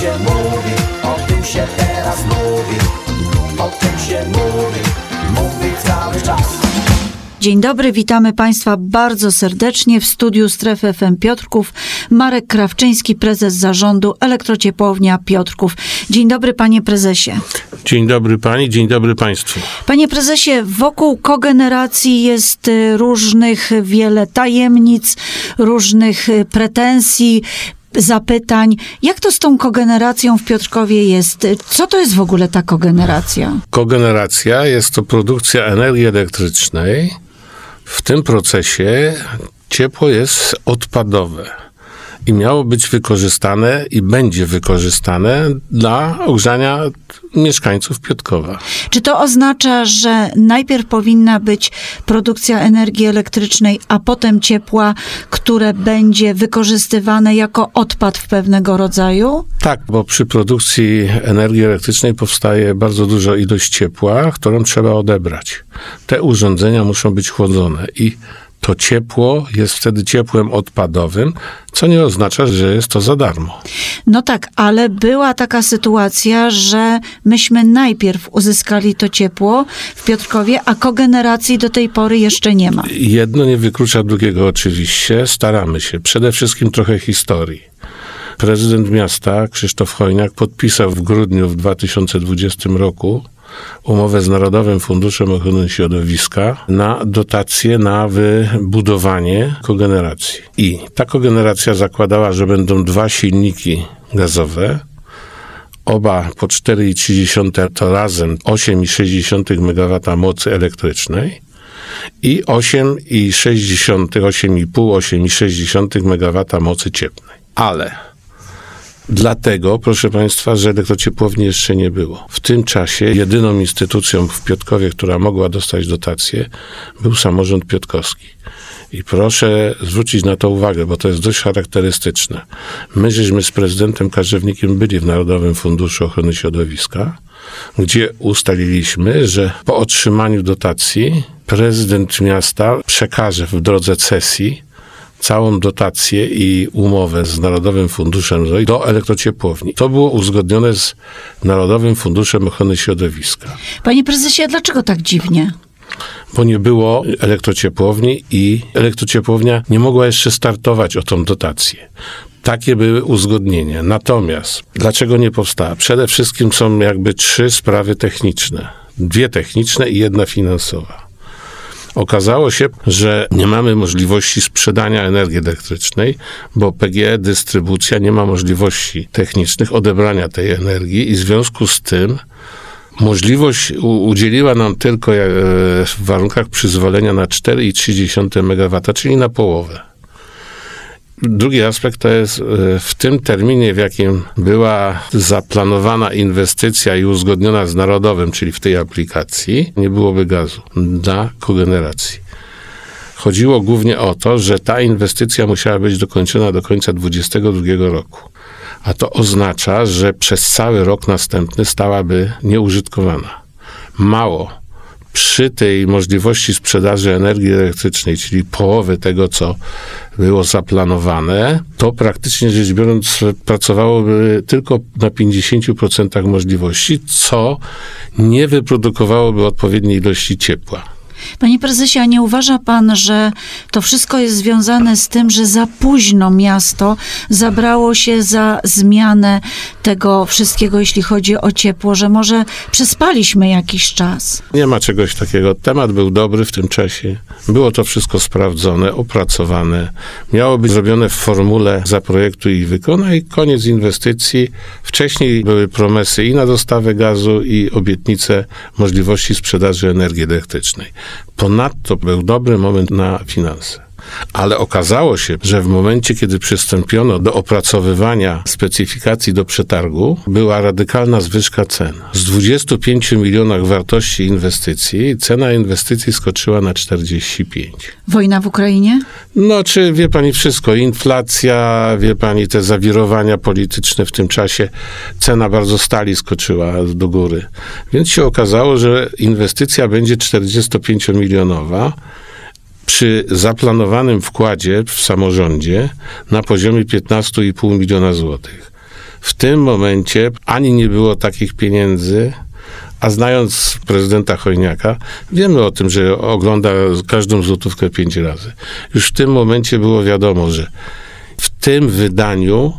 się mówi, o tym się teraz mówi, o tym się mówi, mówi cały czas. Dzień dobry, witamy Państwa bardzo serdecznie w studiu Strefy FM Piotrków. Marek Krawczyński, prezes zarządu Elektrociepłownia Piotrków. Dzień dobry, panie prezesie. Dzień dobry pani, dzień dobry państwu. Panie prezesie, wokół kogeneracji jest y, różnych wiele tajemnic, różnych y, pretensji, zapytań. Jak to z tą kogeneracją w Piotrkowie jest? Co to jest w ogóle ta kogeneracja? Kogeneracja jest to produkcja energii elektrycznej. W tym procesie ciepło jest odpadowe i miało być wykorzystane i będzie wykorzystane dla ogrzania mieszkańców Piotkowa. Czy to oznacza, że najpierw powinna być produkcja energii elektrycznej, a potem ciepła, które będzie wykorzystywane jako odpad w pewnego rodzaju? Tak, bo przy produkcji energii elektrycznej powstaje bardzo duża ilość ciepła, którą trzeba odebrać. Te urządzenia muszą być chłodzone i to ciepło jest wtedy ciepłem odpadowym, co nie oznacza, że jest to za darmo. No tak, ale była taka sytuacja, że myśmy najpierw uzyskali to ciepło w Piotrkowie, a kogeneracji do tej pory jeszcze nie ma. Jedno nie wyklucza drugiego oczywiście. Staramy się. Przede wszystkim trochę historii. Prezydent miasta Krzysztof Chojniak podpisał w grudniu w 2020 roku umowę z Narodowym Funduszem Ochrony Środowiska na dotacje na wybudowanie kogeneracji. I ta kogeneracja zakładała, że będą dwa silniki gazowe, oba po 4,3 to razem 8,6 MW mocy elektrycznej i 8,6, 8,5, 8,6 MW mocy cieplnej. Ale Dlatego, proszę Państwa, że elektrociepłowni jeszcze nie było. W tym czasie jedyną instytucją w Piotkowie, która mogła dostać dotację, był samorząd piotkowski. I proszę zwrócić na to uwagę, bo to jest dość charakterystyczne. My żeśmy z prezydentem Karzewnikiem byli w Narodowym Funduszu Ochrony Środowiska, gdzie ustaliliśmy, że po otrzymaniu dotacji prezydent miasta przekaże w drodze cesji całą dotację i umowę z Narodowym Funduszem do elektrociepłowni. To było uzgodnione z Narodowym Funduszem Ochrony Środowiska. Panie prezesie, a dlaczego tak dziwnie? Bo nie było elektrociepłowni i elektrociepłownia nie mogła jeszcze startować o tą dotację. Takie były uzgodnienia. Natomiast dlaczego nie powstała? Przede wszystkim są jakby trzy sprawy techniczne. Dwie techniczne i jedna finansowa. Okazało się, że nie mamy możliwości sprzedania energii elektrycznej, bo PGE dystrybucja nie ma możliwości technicznych odebrania tej energii i w związku z tym możliwość udzieliła nam tylko e, w warunkach przyzwolenia na 4,3 MW, czyli na połowę. Drugi aspekt to jest e, w tym terminie, w jakim była zaplanowana inwestycja i uzgodniona z Narodowym, czyli w tej aplikacji, nie byłoby gazu dla kogeneracji. Chodziło głównie o to, że ta inwestycja musiała być dokończona do końca 2022 roku. A to oznacza, że przez cały rok następny stałaby nieużytkowana. Mało przy tej możliwości sprzedaży energii elektrycznej, czyli połowy tego, co było zaplanowane, to praktycznie rzecz biorąc pracowałoby tylko na 50% możliwości, co nie wyprodukowałoby odpowiedniej ilości ciepła. Panie prezesie, a nie uważa pan, że to wszystko jest związane z tym, że za późno miasto zabrało się za zmianę tego wszystkiego, jeśli chodzi o ciepło, że może przespaliśmy jakiś czas? Nie ma czegoś takiego. Temat był dobry w tym czasie. Było to wszystko sprawdzone, opracowane. Miało być zrobione w formule zaprojektuj i wykonaj. Koniec inwestycji. Wcześniej były promesy i na dostawę gazu, i obietnice możliwości sprzedaży energii elektrycznej. Ponadto był dobry moment na finanse. Ale okazało się, że w momencie, kiedy przystąpiono do opracowywania specyfikacji do przetargu, była radykalna zwyżka cen. Z 25 milionach wartości inwestycji, cena inwestycji skoczyła na 45. Wojna w Ukrainie? No, czy wie pani wszystko? Inflacja, wie pani, te zawirowania polityczne w tym czasie, cena bardzo stali skoczyła do góry. Więc się okazało, że inwestycja będzie 45-milionowa przy zaplanowanym wkładzie w samorządzie na poziomie 15,5 miliona złotych. W tym momencie ani nie było takich pieniędzy, a znając prezydenta Chojniaka, wiemy o tym, że ogląda każdą złotówkę pięć razy. Już w tym momencie było wiadomo, że w tym wydaniu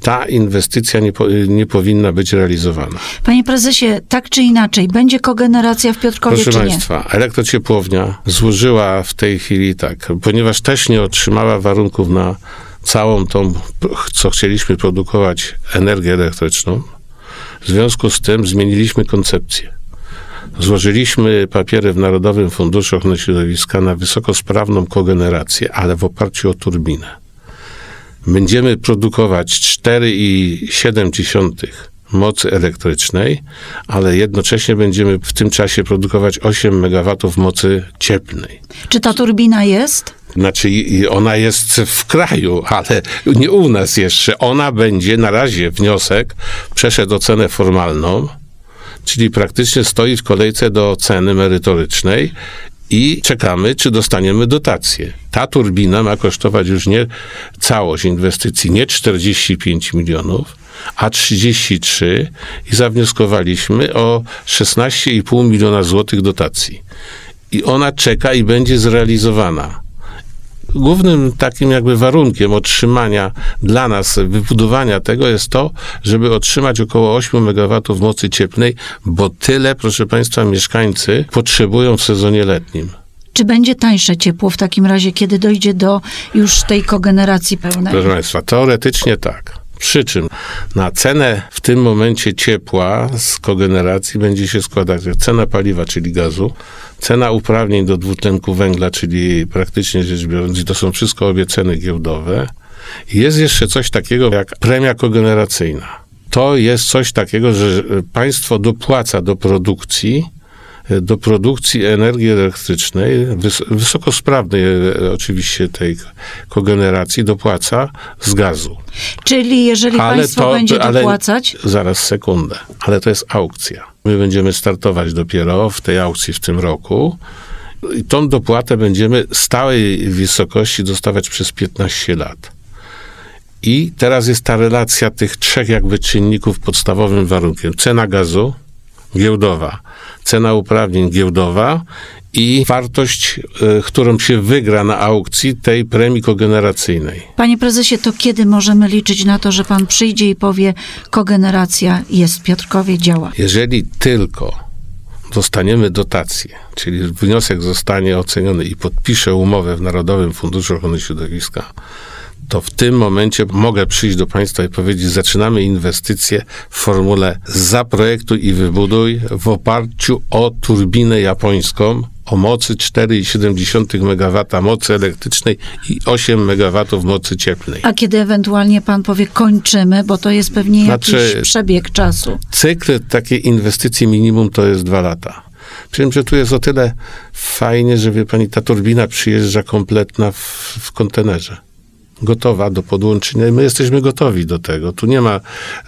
ta inwestycja nie, po, nie powinna być realizowana. Panie prezesie, tak czy inaczej, będzie kogeneracja w Piotrkowie Proszę czy nie? Państwa, elektrociepłownia złożyła w tej chwili tak, ponieważ też nie otrzymała warunków na całą tą, co chcieliśmy produkować, energię elektryczną. W związku z tym zmieniliśmy koncepcję. Złożyliśmy papiery w Narodowym Funduszu Ochrony Środowiska na wysokosprawną kogenerację, ale w oparciu o turbinę. Będziemy produkować 4,7 mocy elektrycznej, ale jednocześnie będziemy w tym czasie produkować 8 MW mocy cieplnej. Czy ta turbina jest? Znaczy, ona jest w kraju, ale nie u nas jeszcze. Ona będzie, na razie wniosek przeszedł ocenę formalną, czyli praktycznie stoi w kolejce do oceny merytorycznej i czekamy, czy dostaniemy dotację. Ta turbina ma kosztować już nie całość inwestycji, nie 45 milionów, a 33 i zawnioskowaliśmy o 16,5 miliona złotych dotacji. I ona czeka i będzie zrealizowana głównym takim jakby warunkiem otrzymania dla nas, wybudowania tego jest to, żeby otrzymać około 8 MW mocy cieplnej, bo tyle, proszę Państwa, mieszkańcy potrzebują w sezonie letnim. Czy będzie tańsze ciepło w takim razie, kiedy dojdzie do już tej kogeneracji pełnej? Proszę Państwa, teoretycznie tak. Przy czym na cenę w tym momencie ciepła z kogeneracji będzie się składać cena paliwa, czyli gazu, cena uprawnień do dwutlenku węgla, czyli praktycznie rzecz biorąc, to są wszystko obie ceny giełdowe. Jest jeszcze coś takiego jak premia kogeneracyjna. To jest coś takiego, że państwo dopłaca do produkcji do produkcji energii elektrycznej, wys- wysokosprawnej e, oczywiście tej kogeneracji, dopłaca z gazu. Czyli jeżeli państwo będzie ale- dopłacać, Zaraz sekundę, ale to jest aukcja. My będziemy startować dopiero w tej aukcji w tym roku. I tą dopłatę będziemy stałej wysokości dostawać przez 15 lat. I teraz jest ta relacja tych trzech jakby czynników podstawowym warunkiem. Cena gazu giełdowa, cena uprawnień giełdowa i wartość, y, którą się wygra na aukcji tej premii kogeneracyjnej. panie prezesie, to kiedy możemy liczyć na to, że pan przyjdzie i powie, kogeneracja jest w Piotrkowie, działa? Jeżeli tylko dostaniemy dotację, czyli wniosek zostanie oceniony i podpiszę umowę w Narodowym Funduszu Ochrony Środowiska, to w tym momencie mogę przyjść do Państwa i powiedzieć, zaczynamy inwestycje w formule zaprojektuj i wybuduj w oparciu o turbinę japońską o mocy 4,7 MW mocy elektrycznej i 8 MW mocy cieplnej. A kiedy ewentualnie pan powie, kończymy, bo to jest pewnie jakiś Znaczy- przebieg czasu. cykl takiej inwestycji minimum to jest dwa lata. Przy że tu jest o tyle fajnie, że wie pani, ta turbina przyjeżdża kompletna w, w kontenerze. Gotowa do podłączenia. i My jesteśmy gotowi do tego. Tu nie ma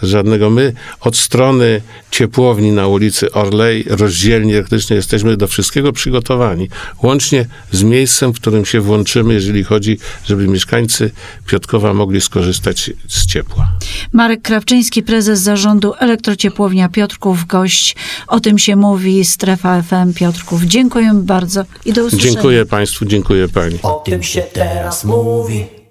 żadnego. My od strony ciepłowni na ulicy Orlej, rozdzielni elektrycznej, jesteśmy do wszystkiego przygotowani. Łącznie z miejscem, w którym się włączymy, jeżeli chodzi, żeby mieszkańcy Piotrkowa mogli skorzystać z ciepła. Marek Krawczyński, prezes zarządu Elektrociepłownia Piotrków, gość. O tym się mówi, Strefa FM Piotrków. Dziękuję bardzo i do usłyszenia. Dziękuję Państwu, dziękuję Pani. O tym się teraz mówi